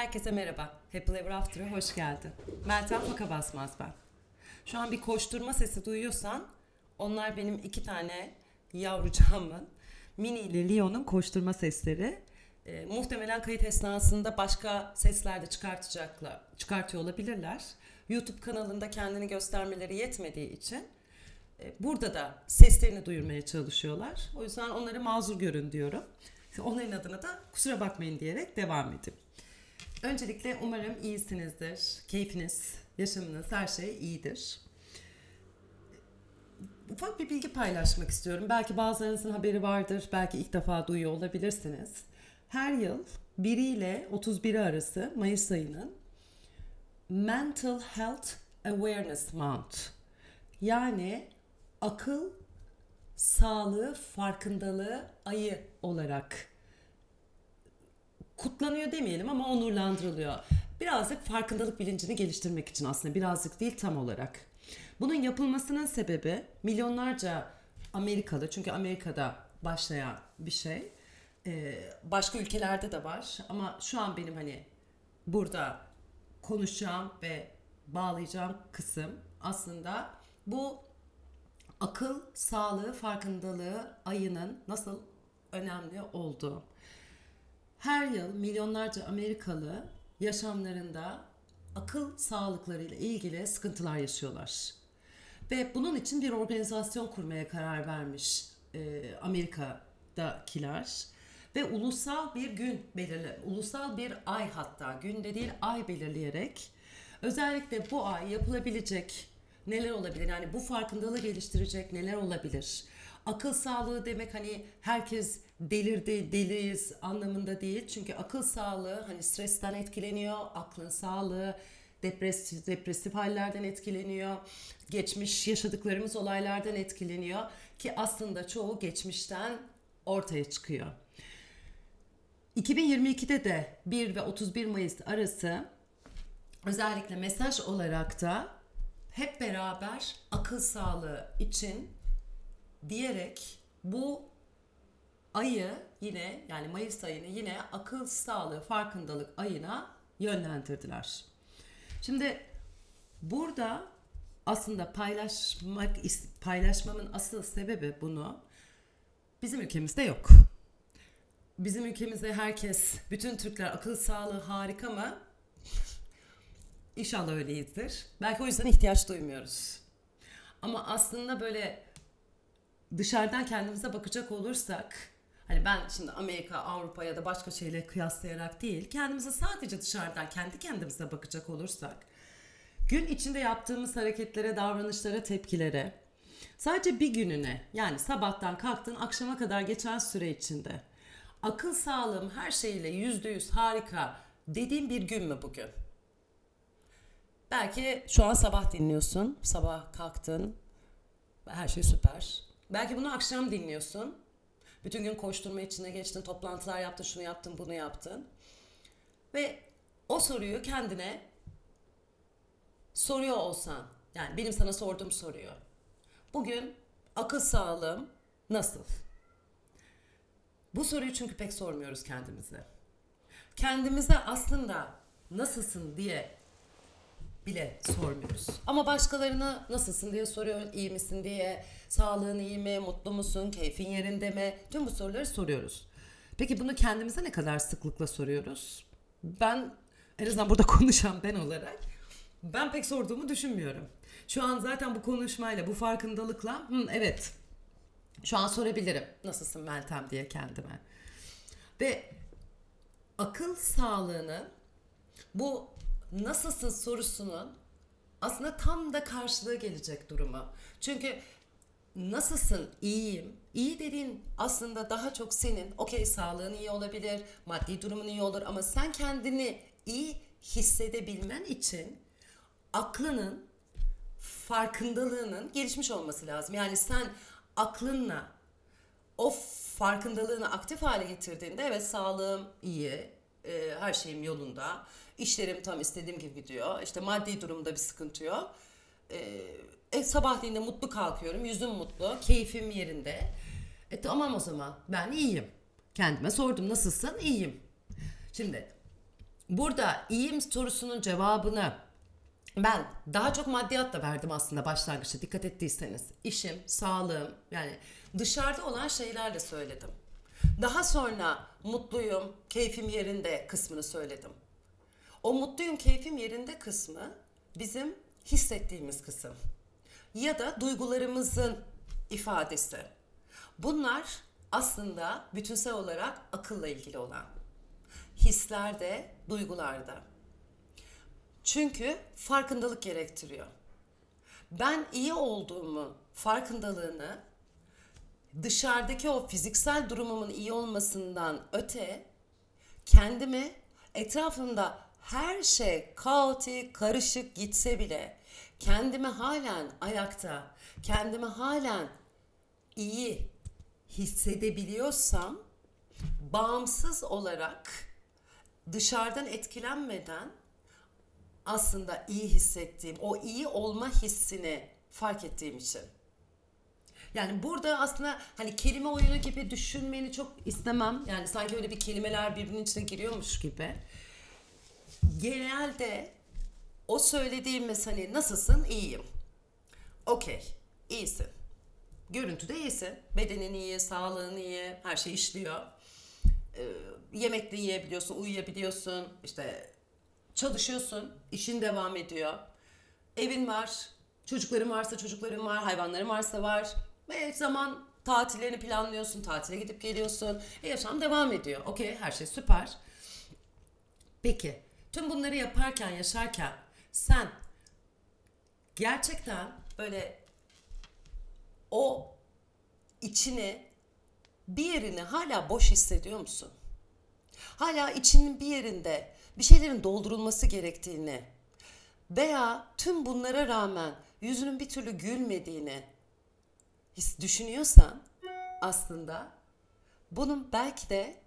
Herkese merhaba. Happy Ever After'a hoş geldin. Meltem Faka Basmaz ben. Şu an bir koşturma sesi duyuyorsan onlar benim iki tane yavrucağımın Mini ile Leon'un koşturma sesleri. Ee, muhtemelen kayıt esnasında başka sesler de çıkartacaklar, çıkartıyor olabilirler. YouTube kanalında kendini göstermeleri yetmediği için e, burada da seslerini duyurmaya çalışıyorlar. O yüzden onları mazur görün diyorum. Onların adına da kusura bakmayın diyerek devam edeyim. Öncelikle umarım iyisinizdir. Keyfiniz, yaşamınız, her şey iyidir. Ufak bir bilgi paylaşmak istiyorum. Belki bazılarınızın haberi vardır, belki ilk defa duyuyor olabilirsiniz. Her yıl 1 ile 31 arası Mayıs ayının Mental Health Awareness Month yani akıl sağlığı farkındalığı ayı olarak kutlanıyor demeyelim ama onurlandırılıyor. Birazcık farkındalık bilincini geliştirmek için aslında birazcık değil tam olarak. Bunun yapılmasının sebebi milyonlarca Amerikalı çünkü Amerika'da başlayan bir şey. Ee, başka ülkelerde de var ama şu an benim hani burada konuşacağım ve bağlayacağım kısım aslında bu akıl sağlığı farkındalığı ayının nasıl önemli olduğu. Her yıl milyonlarca Amerikalı yaşamlarında akıl sağlıklarıyla ilgili sıkıntılar yaşıyorlar. Ve bunun için bir organizasyon kurmaya karar vermiş e, Amerika'dakiler. Ve ulusal bir gün belirle, ulusal bir ay hatta günde değil ay belirleyerek özellikle bu ay yapılabilecek neler olabilir? Yani bu farkındalığı geliştirecek neler olabilir? Akıl sağlığı demek hani herkes delirdi, deliyiz anlamında değil. Çünkü akıl sağlığı hani stresten etkileniyor, aklın sağlığı depresif, depresif hallerden etkileniyor. Geçmiş yaşadıklarımız olaylardan etkileniyor ki aslında çoğu geçmişten ortaya çıkıyor. 2022'de de 1 ve 31 Mayıs arası özellikle mesaj olarak da hep beraber akıl sağlığı için diyerek bu ayı yine yani Mayıs ayını yine akıl sağlığı farkındalık ayına yönlendirdiler. Şimdi burada aslında paylaşmak paylaşmamın asıl sebebi bunu bizim ülkemizde yok. Bizim ülkemizde herkes, bütün Türkler akıl sağlığı harika mı? İnşallah öyleyizdir. Belki o yüzden ihtiyaç duymuyoruz. Ama aslında böyle dışarıdan kendimize bakacak olursak hani ben şimdi Amerika, Avrupa ya da başka şeyle kıyaslayarak değil kendimize sadece dışarıdan kendi kendimize bakacak olursak gün içinde yaptığımız hareketlere, davranışlara, tepkilere sadece bir gününe yani sabahtan kalktın akşama kadar geçen süre içinde akıl sağlığım her şeyle yüzde yüz harika dediğim bir gün mü bugün? Belki şu an sabah dinliyorsun. Sabah kalktın. Her şey süper. Belki bunu akşam dinliyorsun. Bütün gün koşturma içine geçtin, toplantılar yaptın, şunu yaptın, bunu yaptın. Ve o soruyu kendine soruyor olsan, yani benim sana sorduğum soruyu. Bugün akıl sağlığım nasıl? Bu soruyu çünkü pek sormuyoruz kendimize. Kendimize aslında nasılsın diye bile sormuyoruz. Ama başkalarına nasılsın diye soruyor, iyi misin diye, sağlığın iyi mi, mutlu musun, keyfin yerinde mi? Tüm bu soruları soruyoruz. Peki bunu kendimize ne kadar sıklıkla soruyoruz? Ben en azından burada konuşan ben olarak ben pek sorduğumu düşünmüyorum. Şu an zaten bu konuşmayla, bu farkındalıkla Hı, evet şu an sorabilirim nasılsın Meltem diye kendime. Ve akıl sağlığını bu nasılsın sorusunun aslında tam da karşılığı gelecek durumu. Çünkü nasılsın iyiyim. İyi dediğin aslında daha çok senin okey sağlığın iyi olabilir, maddi durumun iyi olur ama sen kendini iyi hissedebilmen için aklının farkındalığının gelişmiş olması lazım. Yani sen aklınla o farkındalığını aktif hale getirdiğinde evet sağlığım iyi, e, her şeyim yolunda, işlerim tam istediğim gibi gidiyor, işte maddi durumda bir sıkıntı yok. E, e, sabahleyin de mutlu kalkıyorum, yüzüm mutlu, keyfim yerinde. E tamam o zaman ben iyiyim. Kendime sordum nasılsın? İyiyim. Şimdi burada iyiyim sorusunun cevabını ben daha çok maddiyatla verdim aslında başlangıçta dikkat ettiyseniz. İşim, sağlığım yani dışarıda olan şeylerle söyledim. Daha sonra mutluyum, keyfim yerinde kısmını söyledim. O mutluyum, keyfim yerinde kısmı bizim hissettiğimiz kısım. Ya da duygularımızın ifadesi. Bunlar aslında bütünsel olarak akılla ilgili olan. Hislerde, duygularda. Çünkü farkındalık gerektiriyor. Ben iyi olduğumu farkındalığını dışarıdaki o fiziksel durumumun iyi olmasından öte kendimi etrafımda her şey kaotik, karışık gitse bile kendimi halen ayakta, kendimi halen iyi hissedebiliyorsam bağımsız olarak dışarıdan etkilenmeden aslında iyi hissettiğim, o iyi olma hissini fark ettiğim için. Yani burada aslında hani kelime oyunu gibi düşünmeni çok istemem. Yani sanki öyle bir kelimeler birbirinin içine giriyormuş gibi. Genelde o söylediğimiz hani nasılsın iyiyim. Okey iyisin. Görüntüde iyisin. Bedenin iyi, sağlığın iyi, her şey işliyor. Ee, yemek de yiyebiliyorsun, uyuyabiliyorsun. İşte çalışıyorsun, işin devam ediyor. Evin var, çocukların varsa çocukların var, hayvanların varsa var. Ve zaman tatillerini planlıyorsun, tatile gidip geliyorsun. E, yaşam devam ediyor. Okey, her şey süper. Peki, tüm bunları yaparken, yaşarken sen gerçekten böyle o içini bir yerini hala boş hissediyor musun? Hala içinin bir yerinde bir şeylerin doldurulması gerektiğini veya tüm bunlara rağmen yüzünün bir türlü gülmediğini his düşünüyorsan aslında bunun belki de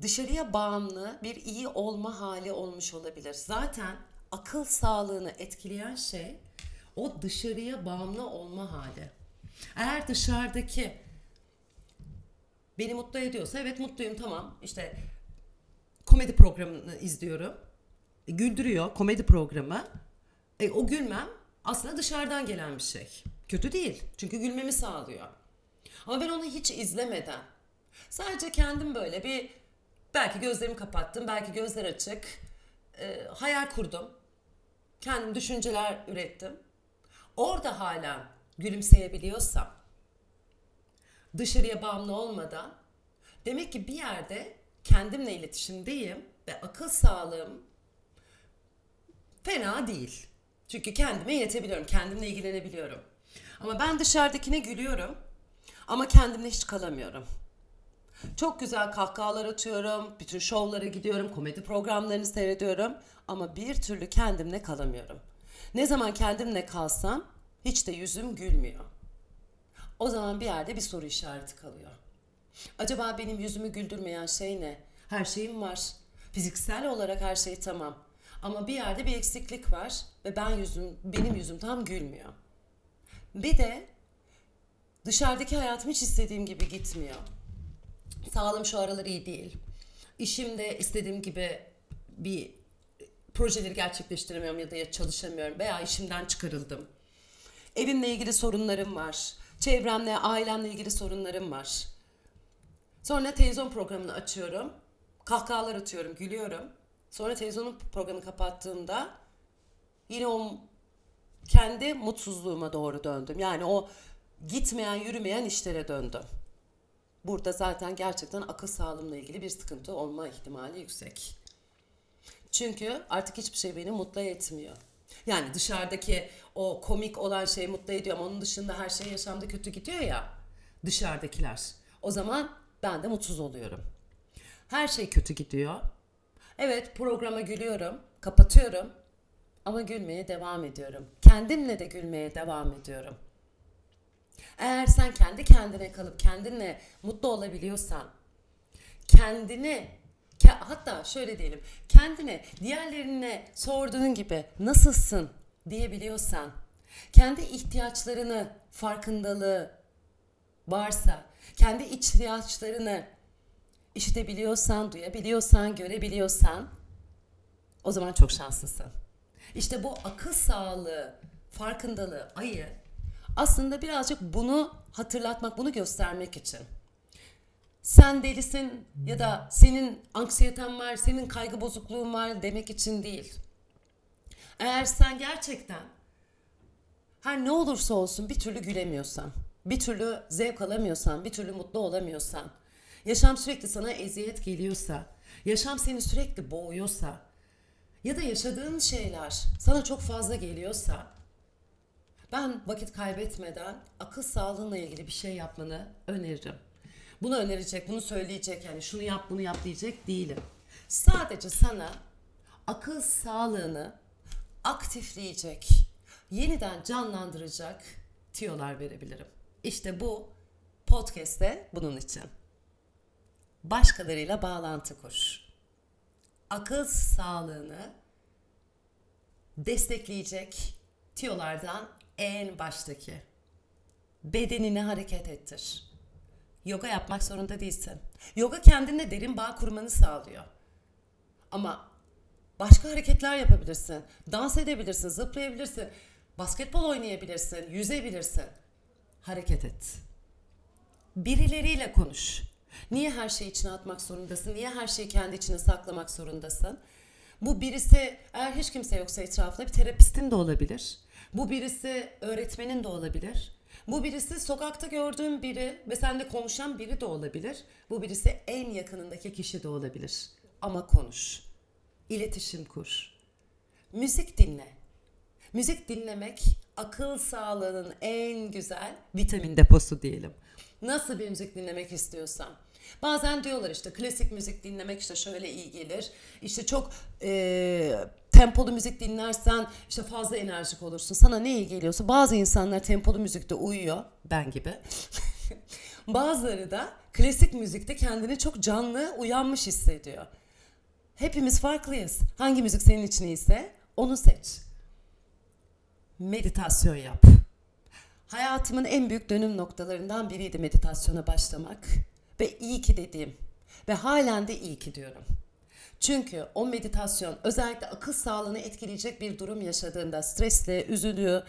dışarıya bağımlı bir iyi olma hali olmuş olabilir. Zaten akıl sağlığını etkileyen şey o dışarıya bağımlı olma hali. Eğer dışarıdaki beni mutlu ediyorsa evet mutluyum tamam işte komedi programını izliyorum. E, güldürüyor komedi programı. E, o gülmem aslında dışarıdan gelen bir şey. Kötü değil. Çünkü gülmemi sağlıyor. Ama ben onu hiç izlemeden sadece kendim böyle bir belki gözlerimi kapattım, belki gözler açık e, hayal kurdum. Kendim düşünceler ürettim. Orada hala gülümseyebiliyorsam dışarıya bağımlı olmadan demek ki bir yerde kendimle iletişimdeyim ve akıl sağlığım fena değil. Çünkü kendime yetebiliyorum, kendimle ilgilenebiliyorum. Ama ben dışarıdakine gülüyorum ama kendimle hiç kalamıyorum. Çok güzel kahkahalar atıyorum, bütün şovlara gidiyorum, komedi programlarını seyrediyorum ama bir türlü kendimle kalamıyorum. Ne zaman kendimle kalsam hiç de yüzüm gülmüyor. O zaman bir yerde bir soru işareti kalıyor. Acaba benim yüzümü güldürmeyen şey ne? Her şeyim var. Fiziksel olarak her şey tamam. Ama bir yerde bir eksiklik var ve ben yüzüm benim yüzüm tam gülmüyor. Bir de dışarıdaki hayatım hiç istediğim gibi gitmiyor. Sağlığım şu aralar iyi değil. İşimde istediğim gibi bir projeleri gerçekleştiremiyorum ya da çalışamıyorum veya işimden çıkarıldım. Evimle ilgili sorunlarım var. Çevremle, ailemle ilgili sorunlarım var. Sonra televizyon programını açıyorum. Kahkahalar atıyorum, gülüyorum. Sonra televizyonun programını kapattığımda yine o kendi mutsuzluğuma doğru döndüm. Yani o gitmeyen, yürümeyen işlere döndüm. Burada zaten gerçekten akıl sağlığımla ilgili bir sıkıntı olma ihtimali yüksek. Çünkü artık hiçbir şey beni mutlu etmiyor. Yani dışarıdaki o komik olan şey mutlu ediyor ama onun dışında her şey yaşamda kötü gidiyor ya dışarıdakiler. O zaman ben de mutsuz oluyorum. Her şey kötü gidiyor. Evet programa gülüyorum, kapatıyorum ama gülmeye devam ediyorum. Kendimle de gülmeye devam ediyorum. Eğer sen kendi kendine kalıp kendinle mutlu olabiliyorsan, kendini hatta şöyle diyelim, kendine diğerlerine sorduğun gibi nasılsın diyebiliyorsan, kendi ihtiyaçlarını farkındalığı varsa, kendi ihtiyaçlarını işitebiliyorsan, duyabiliyorsan, görebiliyorsan o zaman çok şanslısın. İşte bu akıl sağlığı, farkındalığı, ayı aslında birazcık bunu hatırlatmak, bunu göstermek için. Sen delisin ya da senin anksiyeten var, senin kaygı bozukluğun var demek için değil. Eğer sen gerçekten her ne olursa olsun bir türlü gülemiyorsan, bir türlü zevk alamıyorsan, bir türlü mutlu olamıyorsan, yaşam sürekli sana eziyet geliyorsa, yaşam seni sürekli boğuyorsa ya da yaşadığın şeyler sana çok fazla geliyorsa ben vakit kaybetmeden akıl sağlığınla ilgili bir şey yapmanı öneririm. Bunu önerecek, bunu söyleyecek yani şunu yap bunu yap diyecek değilim. Sadece sana akıl sağlığını aktifleyecek, yeniden canlandıracak tiyolar verebilirim. İşte bu podcast'te bunun için. Başkalarıyla bağlantı kur. Akıl sağlığını destekleyecek tiyolardan en baştaki. Bedenini hareket ettir. Yoga yapmak zorunda değilsin. Yoga kendinle derin bağ kurmanı sağlıyor. Ama başka hareketler yapabilirsin. Dans edebilirsin, zıplayabilirsin. Basketbol oynayabilirsin, yüzebilirsin. Hareket et. Birileriyle konuş. Niye her şeyi içine atmak zorundasın? Niye her şeyi kendi içine saklamak zorundasın? Bu birisi eğer hiç kimse yoksa etrafında bir terapistin de olabilir. Bu birisi öğretmenin de olabilir. Bu birisi sokakta gördüğün biri ve seninle konuşan biri de olabilir. Bu birisi en yakınındaki kişi de olabilir. Ama konuş. İletişim kur. Müzik dinle. Müzik dinlemek akıl sağlığının en güzel vitamin deposu diyelim. Nasıl bir müzik dinlemek istiyorsan. Bazen diyorlar işte klasik müzik dinlemek işte şöyle iyi gelir. İşte çok e, tempolu müzik dinlersen işte fazla enerjik olursun. Sana ne iyi geliyorsa bazı insanlar tempolu müzikte uyuyor. Ben gibi. Bazıları da klasik müzikte kendini çok canlı, uyanmış hissediyor. Hepimiz farklıyız. Hangi müzik senin için iyiyse onu seç. Meditasyon yap. Hayatımın en büyük dönüm noktalarından biriydi meditasyona başlamak. Ve iyi ki dediğim. Ve halen de iyi ki diyorum. Çünkü o meditasyon özellikle akıl sağlığını etkileyecek bir durum yaşadığında stresle, üzülüyor,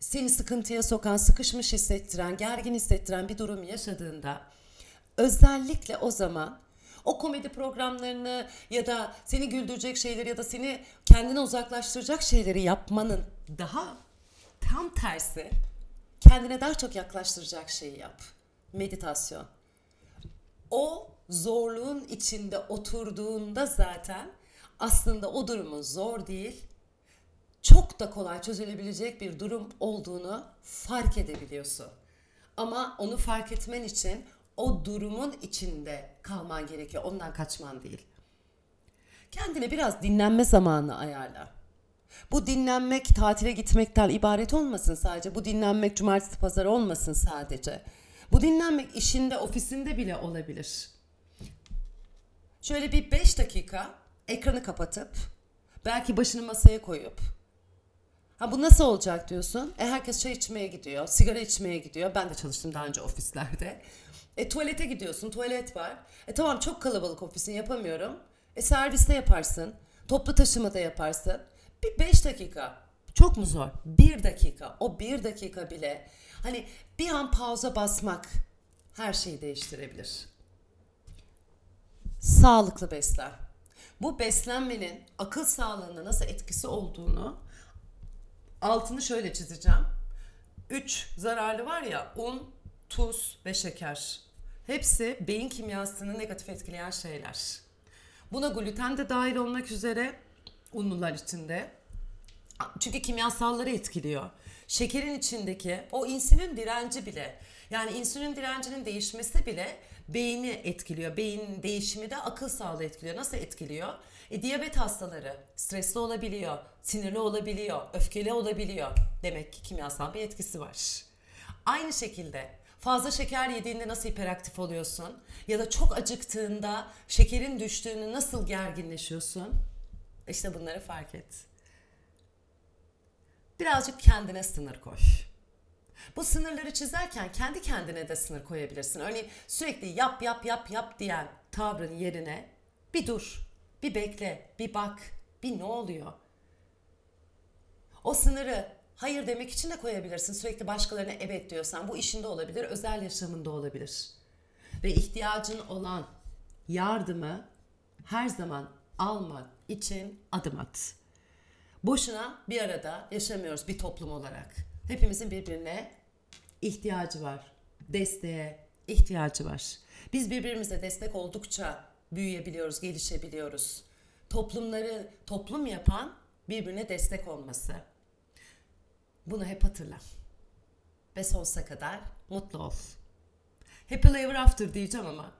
seni sıkıntıya sokan, sıkışmış hissettiren, gergin hissettiren bir durum yaşadığında özellikle o zaman o komedi programlarını ya da seni güldürecek şeyleri ya da seni kendine uzaklaştıracak şeyleri yapmanın daha tam tersi kendine daha çok yaklaştıracak şeyi yap. Meditasyon. O zorluğun içinde oturduğunda zaten aslında o durumun zor değil, çok da kolay çözülebilecek bir durum olduğunu fark edebiliyorsun. Ama onu fark etmen için o durumun içinde kalman gerekiyor. Ondan kaçman değil. Kendine biraz dinlenme zamanı ayarla. Bu dinlenmek tatile gitmekten ibaret olmasın sadece. Bu dinlenmek cumartesi pazar olmasın sadece. Bu dinlenmek işinde, ofisinde bile olabilir. Şöyle bir 5 dakika ekranı kapatıp belki başını masaya koyup Ha bu nasıl olacak diyorsun? E herkes çay içmeye gidiyor, sigara içmeye gidiyor. Ben de çalıştım daha önce ofislerde. E tuvalete gidiyorsun, tuvalet var. E tamam çok kalabalık ofisin yapamıyorum. E serviste yaparsın, toplu taşımada yaparsın. Bir beş dakika. Çok mu zor? Bir dakika. O bir dakika bile hani bir an pauza basmak her şeyi değiştirebilir. Sağlıklı beslen. Bu beslenmenin akıl sağlığına nasıl etkisi olduğunu altını şöyle çizeceğim. Üç zararlı var ya un, tuz ve şeker. Hepsi beyin kimyasını negatif etkileyen şeyler. Buna gluten de dahil olmak üzere unlular içinde. Çünkü kimyasalları etkiliyor. Şekerin içindeki o insülin direnci bile yani insülin direncinin değişmesi bile beyni etkiliyor. Beynin değişimi de akıl sağlığı etkiliyor. Nasıl etkiliyor? E, diyabet hastaları stresli olabiliyor, sinirli olabiliyor, öfkeli olabiliyor. Demek ki kimyasal bir etkisi var. Aynı şekilde fazla şeker yediğinde nasıl hiperaktif oluyorsun? Ya da çok acıktığında şekerin düştüğünü nasıl gerginleşiyorsun? İşte bunları fark et. Birazcık kendine sınır koy. Bu sınırları çizerken kendi kendine de sınır koyabilirsin. Örneğin sürekli yap yap yap yap diyen tavrın yerine bir dur, bir bekle, bir bak. Bir ne oluyor? O sınırı hayır demek için de koyabilirsin. Sürekli başkalarına evet diyorsan bu işinde olabilir, özel yaşamında olabilir. Ve ihtiyacın olan yardımı her zaman almak için adım at. Boşuna bir arada yaşamıyoruz bir toplum olarak. Hepimizin birbirine ihtiyacı var. Desteğe ihtiyacı var. Biz birbirimize destek oldukça büyüyebiliyoruz, gelişebiliyoruz. Toplumları toplum yapan birbirine destek olması. Bunu hep hatırla. Ve sonsuza kadar mutlu ol. Happy ever after diyeceğim ama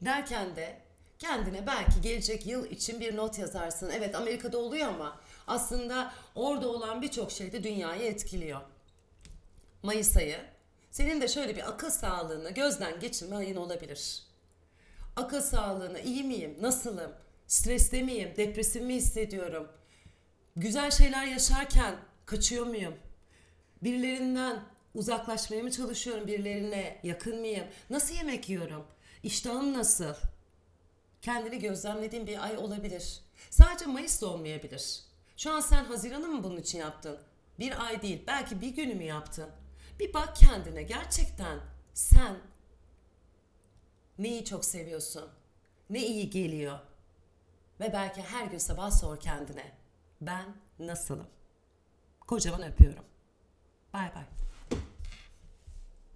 derken de kendine belki gelecek yıl için bir not yazarsın. Evet Amerika'da oluyor ama aslında orada olan birçok şey de dünyayı etkiliyor. Mayıs ayı senin de şöyle bir akıl sağlığını gözden geçirme ayın olabilir. Akıl sağlığını iyi miyim, nasılım, stresli miyim, depresif mi hissediyorum, güzel şeyler yaşarken kaçıyor muyum, birilerinden uzaklaşmaya mı çalışıyorum, birilerine yakın mıyım, nasıl yemek yiyorum, iştahım nasıl, kendini gözlemlediğin bir ay olabilir. Sadece Mayıs da olmayabilir. Şu an sen Haziran'ı mı bunun için yaptın? Bir ay değil, belki bir günü mü yaptın? Bir bak kendine gerçekten sen neyi çok seviyorsun? Ne iyi geliyor? Ve belki her gün sabah sor kendine. Ben nasılım? Kocaman öpüyorum. Bay bay.